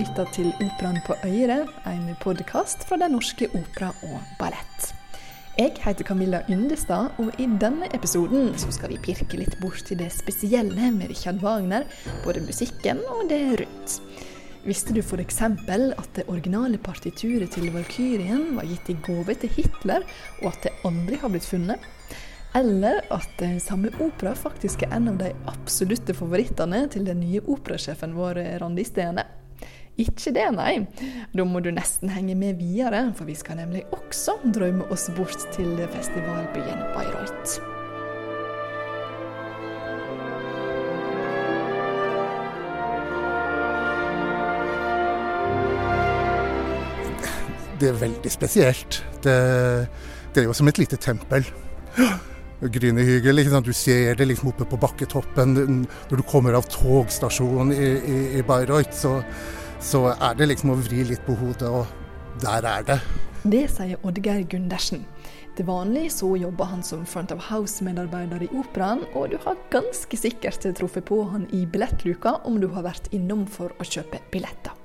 lytter til Operaen på Øyre, en podkast fra Den norske opera og ballett. Jeg heter Camilla Yndestad, og i denne episoden skal vi pirke litt bort til det spesielle med Richard Wagner, både musikken og det rundt. Visste du f.eks. at det originale partituret til Valkyrien var gitt i gave til Hitler, og at det aldri har blitt funnet? Eller at samme opera faktisk er en av de absolutte favorittene til den nye operasjefen vår, Randi Stene? Ikke det, nei. Da må du nesten henge med videre, for vi skal nemlig også drømme oss bort til festivalbyen Bayreuth. Det er veldig spesielt. Det, det er jo som et lite tempel. Grünerhygel. Du ser det liksom oppe på bakketoppen når du kommer av togstasjonen i, i, i Bayreuth. Så, så, er det liksom å vri litt på hodet, og der er det. Det sier Oddgeir Gundersen. Til vanlig så jobber han som front of house-medarbeider i operaen, og du har ganske sikkert truffet på han i billettluka om du har vært innom for å kjøpe billetter.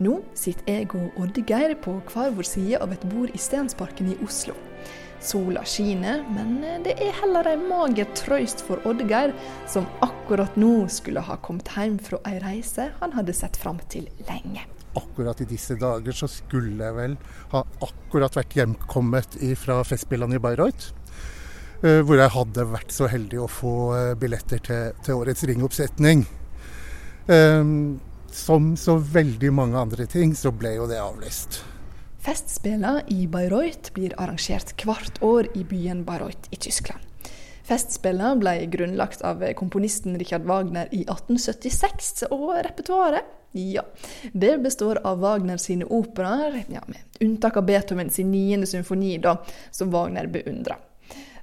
Nå sitter jeg og Oddgeir på hver vår side av et bord i Stensparken i Oslo. Sola skinner, men det er heller en mager trøyst for Oddgeir, som akkurat nå skulle ha kommet hjem fra ei reise han hadde sett fram til lenge. Akkurat i disse dager så skulle jeg vel ha akkurat vært hjemkommet fra Festspillene i Bayreuth. Hvor jeg hadde vært så heldig å få billetter til, til årets ringoppsetning. Som så veldig mange andre ting, så ble jo det avlyst. Festspillene i Bayreuth blir arrangert hvert år i byen Bayreuth i Tyskland. Festspillene ble grunnlagt av komponisten Richard Wagner i 1876, og repertoaret ja, det består av Wagner sine operaer, ja, med unntak av Beethoven sin niende symfoni, da, som Wagner beundrer.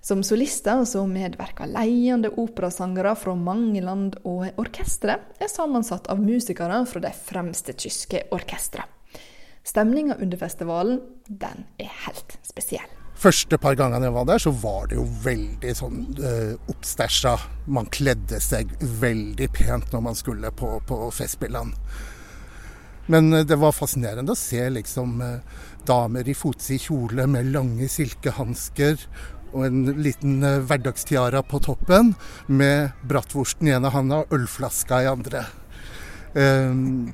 Som solister så medvirker leiende operasangere fra mange land, og orkesteret er sammensatt av musikere fra de fremste tyske orkestrene. Stemninga under festivalen, den er helt spesiell. Første par gangene jeg var der, så var det jo veldig sånn uh, oppstæsja. Man kledde seg veldig pent når man skulle på, på Festspillene. Men uh, det var fascinerende å se liksom uh, damer i fotsid kjole med lange silkehansker og en liten hverdagstiara på toppen med bratwursten i ene handa og ølflaska i andre. Um,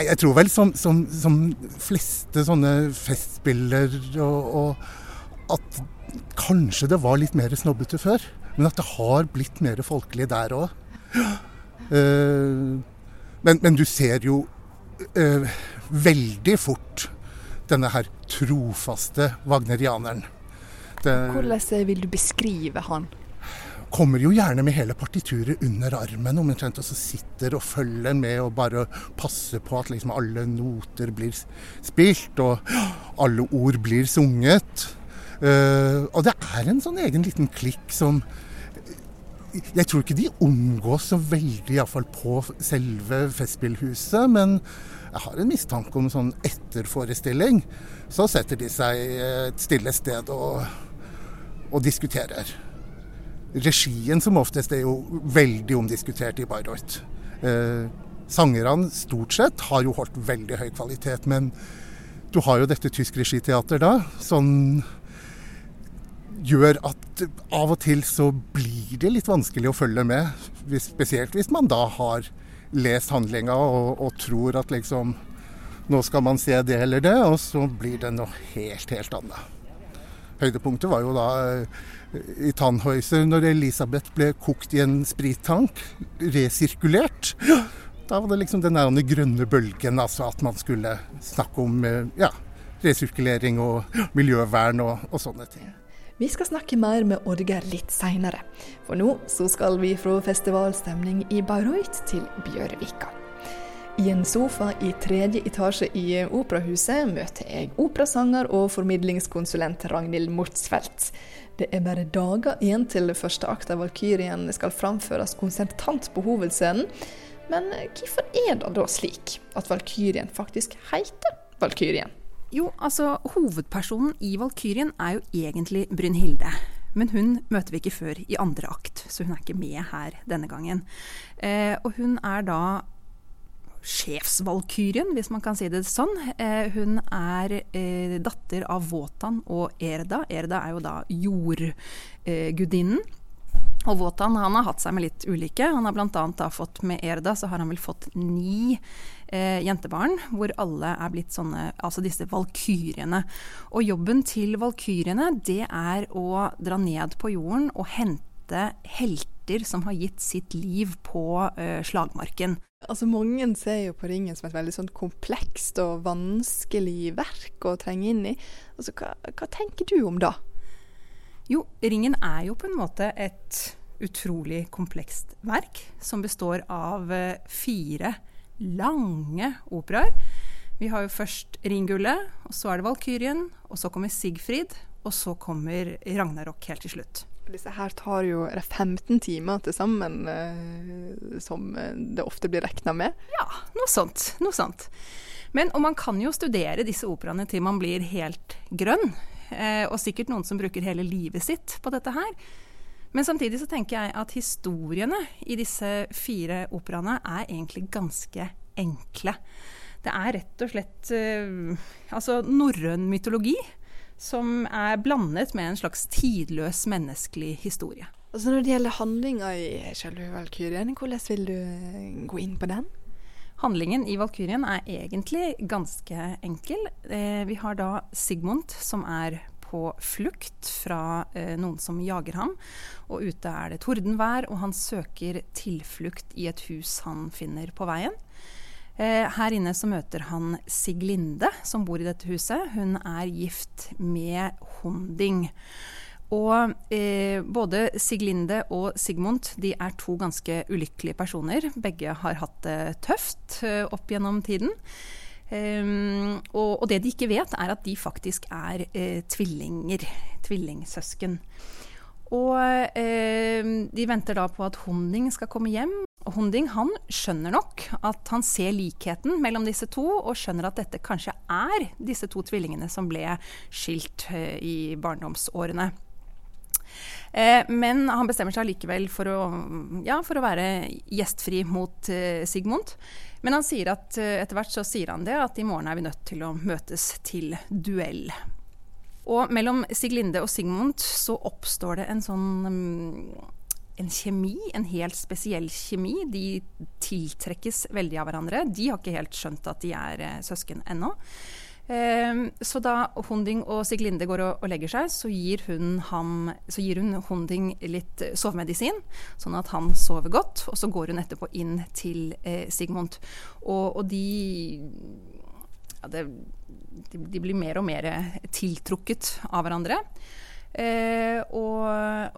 jeg tror vel som, som, som fleste sånne festspiller og, og at kanskje det var litt mer snobbete før, men at det har blitt mer folkelig der òg. Uh, men, men, du ser jo uh, veldig fort denne her trofaste wagnerianeren. Hvordan vil du beskrive han? Kommer jo gjerne med hele partituret under armen omtrent, og så sitter og følger med og bare passer på at liksom alle noter blir spilt, og alle ord blir sunget. Uh, og det er en sånn egen liten klikk som Jeg tror ikke de omgås så veldig, iallfall på selve Festspillhuset, men jeg har en mistanke om sånn etterforestilling. Så setter de seg et stille sted og og diskuterer. Regien som oftest er jo veldig omdiskutert i Bayreuth. Eh, sangerne stort sett har jo holdt veldig høy kvalitet, men du har jo dette tysk regiteater da, som gjør at av og til så blir det litt vanskelig å følge med. Spesielt hvis man da har lest handlinga og, og tror at liksom nå skal man se det eller det, og så blir det noe helt, helt annet. Høydepunktet var jo da eh, i Tannhäuser, når Elisabeth ble kokt i en sprittank, resirkulert. Da var det liksom den der grønne bølgen, altså at man skulle snakke om eh, ja, resirkulering og miljøvern og, og sånne ting. Vi skal snakke mer med Oddgeir litt seinere, for nå så skal vi fra festivalstemning i Bayreuth til Bjørvika. I en sofa i tredje etasje i Operahuset møter jeg operasanger og formidlingskonsulent Ragnhild Mortsfeldt. Det er bare dager igjen til første akt av Valkyrien skal framføres konsertant på hovedscenen. Men hvorfor er det da slik at Valkyrien faktisk heter Valkyrien? Jo, altså hovedpersonen i Valkyrien er jo egentlig Brynhilde. Men hun møter vi ikke før i andre akt, så hun er ikke med her denne gangen. Eh, og hun er da sjefsvalkyrien, hvis man kan si det sånn. Eh, hun er eh, datter av Våtan og Erda. Erda er jo da jordgudinnen. Og Våtan han har hatt seg med litt ulike. Han har bl.a. fått med Erda så har han vel fått ni eh, jentebarn, hvor alle er blitt sånne, altså disse valkyriene. Og jobben til valkyriene det er å dra ned på jorden og hente helter som har gitt sitt liv på eh, slagmarken. Altså Mange ser jo på ringen som et veldig sånn komplekst og vanskelig verk å trenge inn i. Altså, hva, hva tenker du om det? Jo, Ringen er jo på en måte et utrolig komplekst verk som består av eh, fire lange operaer. Vi har jo først Ringgullet, og så er det Valkyrien, og så kommer Sigfrid, og så kommer Ragnarok helt til slutt. Disse her tar jo 15 timer til sammen, eh, som det ofte blir regna med. Ja, noe sånt. Noe sånt. Men, og man kan jo studere disse operaene til man blir helt grønn. Eh, og sikkert noen som bruker hele livet sitt på dette her. Men samtidig så tenker jeg at historiene i disse fire operaene er egentlig ganske enkle. Det er rett og slett eh, altså norrøn mytologi som er blandet med en slags tidløs menneskelig historie. Altså Når det gjelder handlinga i selve Valkyrien, hvordan vil du eh, gå inn på den? Handlingen i Valkyrien er egentlig ganske enkel. Eh, vi har da Sigmund som er på flukt fra eh, noen som jager ham. Og ute er det tordenvær, og han søker tilflukt i et hus han finner på veien. Eh, her inne så møter han Siglinde, som bor i dette huset. Hun er gift med Hunding. Og eh, både Siglinde og Sigmund de er to ganske ulykkelige personer. Begge har hatt det tøft eh, opp gjennom tiden. Um, og, og, det de ikke vet, er at de faktisk er eh, tvillinger. Tvillingsøsken. Og eh, de venter da på at Honning skal komme hjem. Og Hunding han skjønner nok at han ser likheten mellom disse to, og skjønner at dette kanskje er disse to tvillingene som ble skilt eh, i barndomsårene. Eh, men han bestemmer seg likevel for å, ja, for å være gjestfri mot eh, Sigmund. Men han sier at etter hvert så sier han det, at i morgen er vi nødt til å møtes til duell. Og mellom Siglinde og Sigmund så oppstår det en sånn mm, en kjemi, en helt spesiell kjemi. De tiltrekkes veldig av hverandre. De har ikke helt skjønt at de er søsken ennå. Ehm, så da Hunding og Siglinde går og, legger seg, så gir hun, ham, så gir hun Hunding litt sovemedisin, sånn at han sover godt. Og så går hun etterpå inn til eh, Sigmund. Og, og de, ja, det, de, blir mer og mer tiltrukket av hverandre. Eh, og,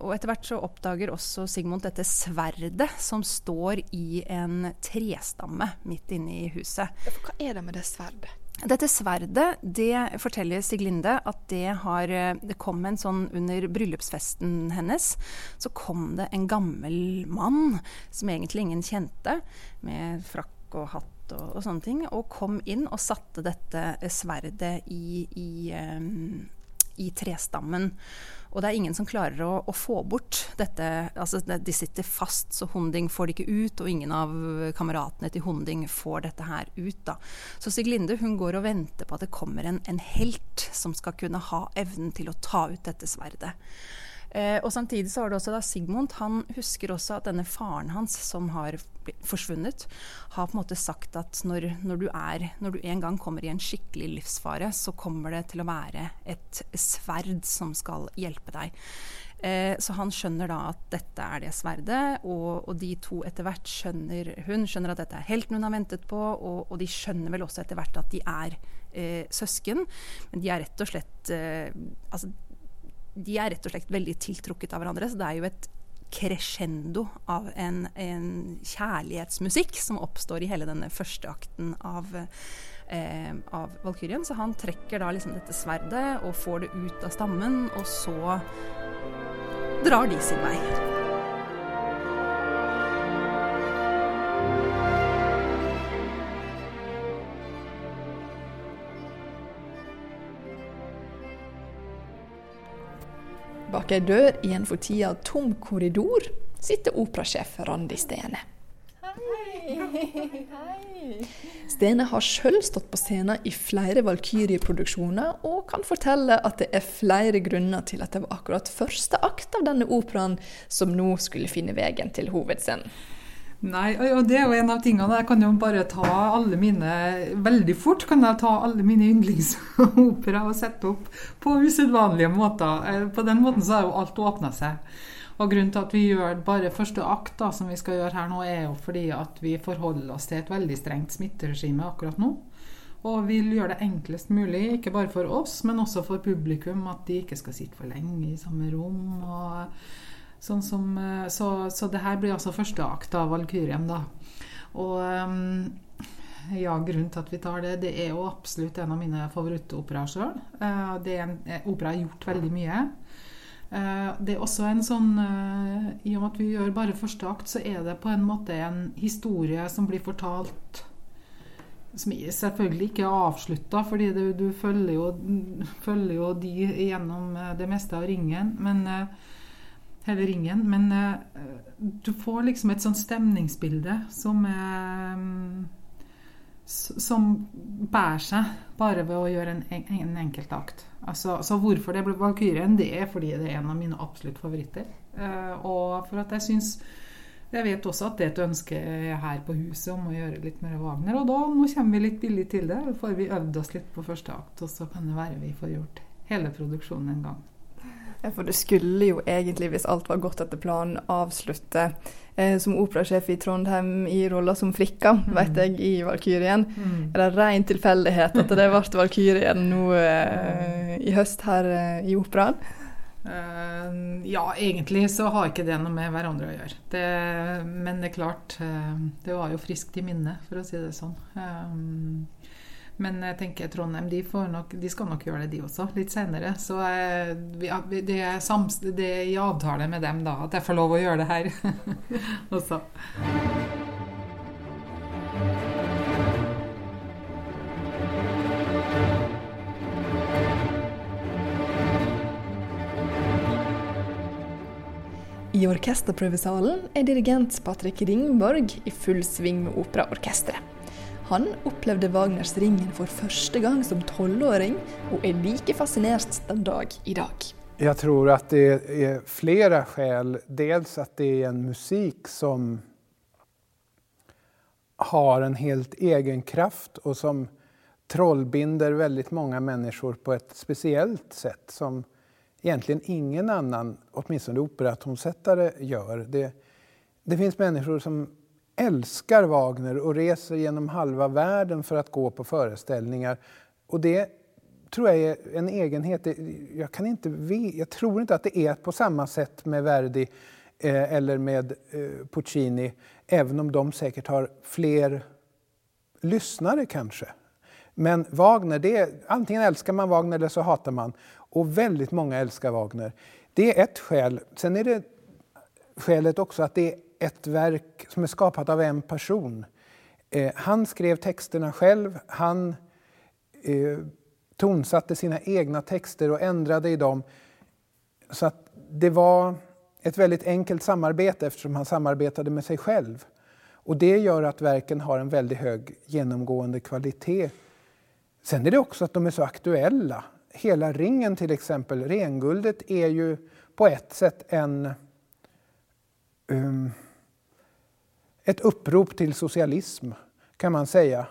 og, etter hvert så oppdager også Sigmund dette sverdet som står i en trestamme midt inne i huset. Hva er det med det sverdet? Dette sverdet, det forteller Siglinde at det har Det kom en sånn under bryllupsfesten hennes. Så kom det en gammel mann som egentlig ingen kjente, med frakk og hatt og, og sånne ting, og kom inn og satte dette sverdet i, i, um, i trestammen. Og det er ingen som klarer å, å få bort dette. Altså, de sitter fast, så Hunding får det ikke ut. Og ingen av kameratene til Hunding får dette her ut. Da. Så Siglinde hun går og venter på at det kommer en, en helt som skal kunne ha evnen til å ta ut dette sverdet. Eh, og Samtidig så har du også da Sigmund. Han husker også at denne faren hans, som har forsvunnet, har på en måte sagt at når, når, du er, når du en gang kommer i en skikkelig livsfare, så kommer det til å være et sverd som skal hjelpe deg. Eh, så han skjønner da at dette er det sverdet, og, og, de to etter hvert skjønner Hun skjønner at dette er helten hun har ventet på, og, og de skjønner vel også etter hvert at de er eh, søsken. Men de er rett og slett eh, altså, de er rett og slett veldig tiltrukket av hverandre. Så det er jo et crescendo av en, en kjærlighetsmusikk som oppstår i hele denne første akten av, eh, av Valkyrien. Så han trekker da liksom dette sverdet og får det ut av stammen, og så drar de sin vei. Bak ei dør i en for tida tom korridor sitter operasjef Randi Stene. Hei. Hei. Stene har sjøl stått på scenen i flere Valkyrieproduksjoner, og kan fortelle at det er flere grunner til at det var akkurat første akt av denne operaen som nå skulle finne veien til hovedscenen. Nei, og det er jo en av tingene. Jeg kan jo bare ta alle mine Veldig fort kan jeg ta alle mine yndlingsopera og sette opp på usedvanlige måter. Eh, på den måten så har jo alt åpna seg. Og Grunnen til at vi gjør bare første akt, da, som vi skal gjøre her nå, er jo fordi at vi forholder oss til et veldig strengt smitteregime akkurat nå. Og vil gjøre det enklest mulig, ikke bare for oss, men også for publikum, at de ikke skal sitte for lenge i samme rom. og sånn som, eh, Så, så det her blir altså første akt av Valkyrien, da. Og um, ja, grunnen til at vi tar det, det er jo absolutt en av mine favorittoperaer sjøl. Uh, det er en opera jeg har gjort veldig mye. Eh, det er også en sånn eh, I og med at vi gjør bare første akt, så er det på en måte en historie som blir fortalt som selvfølgelig ikke er avslutta, fordi du, du følger, jo, følger, jo, de gjennom eh, det meste av ringen. Men, hele ingen. Men du får liksom et sånt stemningsbilde som er som bærer seg bare ved å gjøre en, en enkelt akt. Altså, så hvorfor det ble Valkyrien, det er fordi det er en av mine absolutt favoritter. Uh, og for at jeg syns Jeg vet også at det er et ønske her på huset om å gjøre litt mer Wagner. Og da, nå kommer vi litt billig til det. Da får vi øvd oss litt på første akt, og så kan det være vi får gjort hele produksjonen en gang. For det skulle jo egentlig, hvis alt var gått etter planen, avslutte eh, som operasjef i Trondheim i rolla som Frikka, mm. vet jeg, i Valkyrien. Mm. Er det ren tilfeldighet at det ble Valkyrien nå eh, i høst her eh, i operaen? Uh, ja, egentlig så har ikke det noe med hverandre å gjøre. Det, men det er klart, uh, det var jo friskt i minne, for å si det sånn. Um, men jeg tenker Trondheim de, nok, de, skal nok gjøre det, de også, litt senere. Så jeg, det, er sams, det, er i avtale med dem da, at jeg får lov å gjøre det her også. I orkesterprøvesalen er dirigent Patrick Ringborg i full sving med operaorkesteret. Han opplevde Wagners 'Ringen' for første gang som tolvåring, og er like fascinert den dag i dag. Jeg tror at det er flere skäl. Dels at det er en musikk som har en helt egen kraft og som trollbinder veldig mange mennesker på et spesielt sett som egentlig ingen annen, åtminstone operatonsettere, gjør. Det, det fins mennesker som älskar Wagner och reser genom halva världen för att gå på föreställningar. Och det tror jag är en egenhet. Jag, kan inte, jag tror inte att det är på samma sätt med Verdi eh, eller med eh, Puccini, även om de säkert har fler lyssnare kanske. Men Wagner, det är, antingen älskar man Wagner eller så hatar man. Och väldigt många älskar Wagner. Det är ett skäl. Sen är det skälet också att det är ett verk som är skapat av en person. Eh, han skrev texterna själv, han eh, tonsatte sina egna texter och ändrade i dem. Så att det var ett väldigt enkelt samarbete eftersom han samarbetade med sig själv. Och det gör att verken har en väldigt hög genomgående kvalitet. Sen är det också att de är så aktuella. Hela ringen till exempel, renguldet är ju på ett sätt en um, ett upprop till socialism, kan man säga.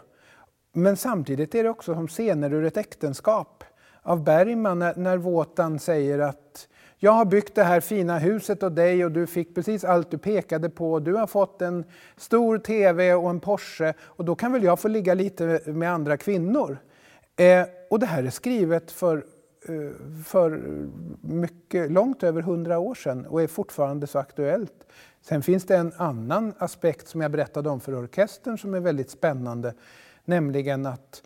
Men samtidigt är det också som scener ur ett äktenskap av Bergman när, när Våtan säger att jag har byggt det här fina huset åt dig och du fick precis allt du pekade på. Du har fått en stor TV och en Porsche och då kan väl jag få ligga lite med andra kvinnor. Eh, och det här är skrivet eh, för mycket, långt över hundra år sedan och är fortfarande så aktuellt. Sen finns det en annan aspekt som jag berättade om för orkestern som är väldigt spännande, nämligen att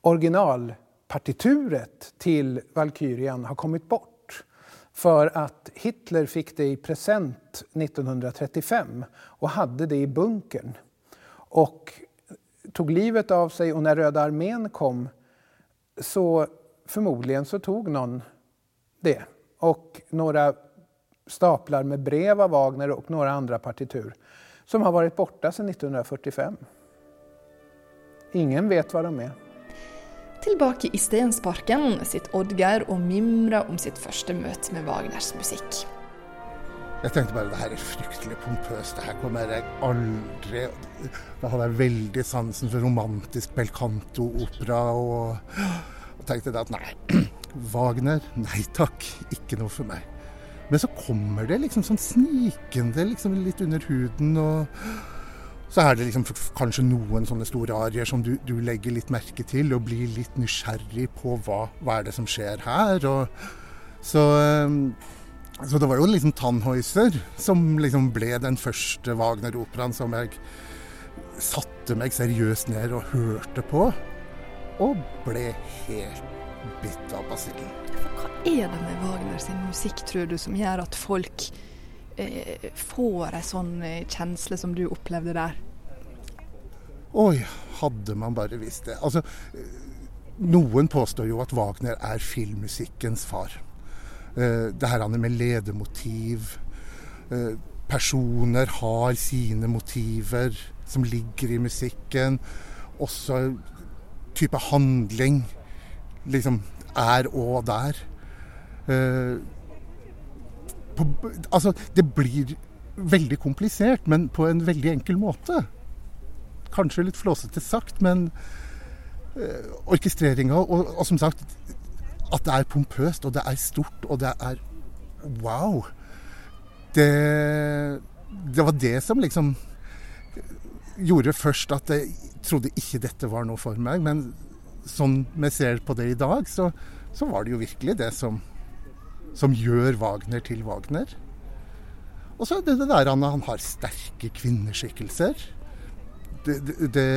originalpartituret till Valkyrian har kommit bort för att Hitler fick det i present 1935 och hade det i bunkern. Och tog livet av sig och när Röda armén kom så förmodligen så tog någon det. Och några staplar med brev av Wagner och några andra partitur som har varit borta sedan 1945. Ingen vet hva de er. Tilbake i Stensparken sitter Oddgeir og mimrer om sitt første møte med Wagners musikk. Jeg tenkte bare det her er fryktelig pompøst. Det her kommer jeg aldri Da hadde jeg veldig sansen for romantisk bel canto-opera og, og tenkte jeg at nei, Wagner, nei takk, ikke noe for meg. Men så kommer det liksom sånn snikende liksom litt under huden. og Så er det liksom kanskje noen sånne store arier som du, du, legger litt merke til, og blir litt nysgjerrig på hva, hva er det som skjer her. og så, så det var jo liksom Tannhäuser som liksom ble den første Wagner-operaen som jeg satte meg seriøst ned og hørte på. Og ble helt bitt av basillen. Hva er det med Wagner sin musikk, tror du, som gjør at folk eh, får en sånn eh, kjensle som du opplevde der? Oi, hadde man bare visst det. Altså, noen påstår jo at Wagner er filmmusikkens far. Eh, det her med ledemotiv. Eh, personer har sine motiver som ligger i musikken. Også type handling liksom er og der. Uh, på, altså, det blir veldig komplisert, men på en veldig enkel måte. Kanskje litt flåsete sagt, men uh, orkestreringa og, og, som sagt at det er pompøst, og det er stort, og det er wow. Det, det var det som liksom gjorde først at jeg trodde ikke dette var noe for meg. Men sånn vi ser på det i dag, så, så var det jo virkelig det som, som gjør Wagner til Wagner. Og så er det det der han, han har sterke kvinneskikkelser. Det, det, det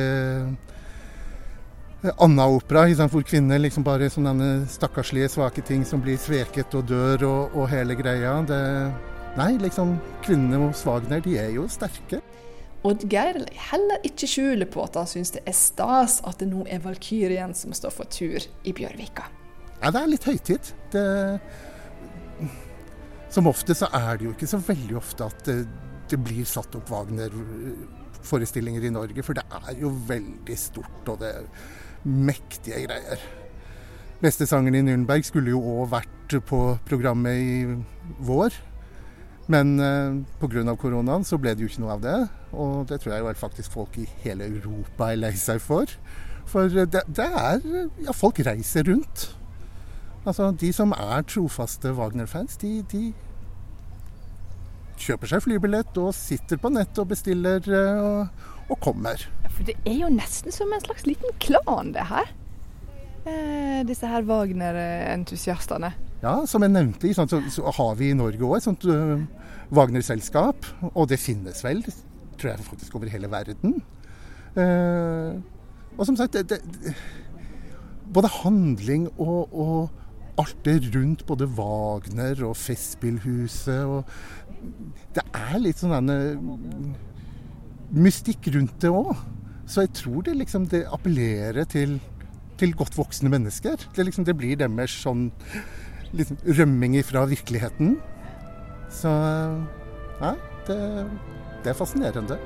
Anna-opera, hvor kvinner liksom bare sånne stakkarslige, svake ting som blir sveket og dør og, og hele greia. Det, nei, liksom kvinnene hos Wagner, de er jo sterke. Oddgeir heller ikke skjule på at han syns det er stas at det nå er Valkyrien som står for tur i Bjørvika. Ja, det er litt høytid. Det, som ofte så er det jo ikke så veldig ofte at det, det blir satt opp Wagner-forestillinger i Norge, for det er jo veldig stort, og det er mektige greier. Sangen i Nürnberg skulle jo òg vært på programmet i vår. Men eh, pga. koronaen så ble det jo ikke noe av det. Og det tror jeg jo faktisk folk i hele Europa er lei seg for. For det, det er Ja, folk reiser rundt. Altså, de som er trofaste Wagner-fans, de, de, kjøper seg flybillett og sitter på nett og bestiller eh, og, og kommer. For det er jo nesten som en slags liten klan, det her. Eh, disse her Wagner-entusiastene. Ja, som jeg nevnte, så, har vi i Norge òg et sånt uh, Wagner-selskap. Og det finnes vel, tror jeg faktisk over hele verden. Uh, og som sagt, det, det, både handling og, og, alt det rundt både Wagner og Festspillhuset og Det er litt sånn mystikk rundt det òg. Så jeg tror det liksom det appellerer til, til godt voksne mennesker. Det, liksom, det blir deres sånn liksom, rømming fra virkeligheten. Så Nei, det, det er fascinerende.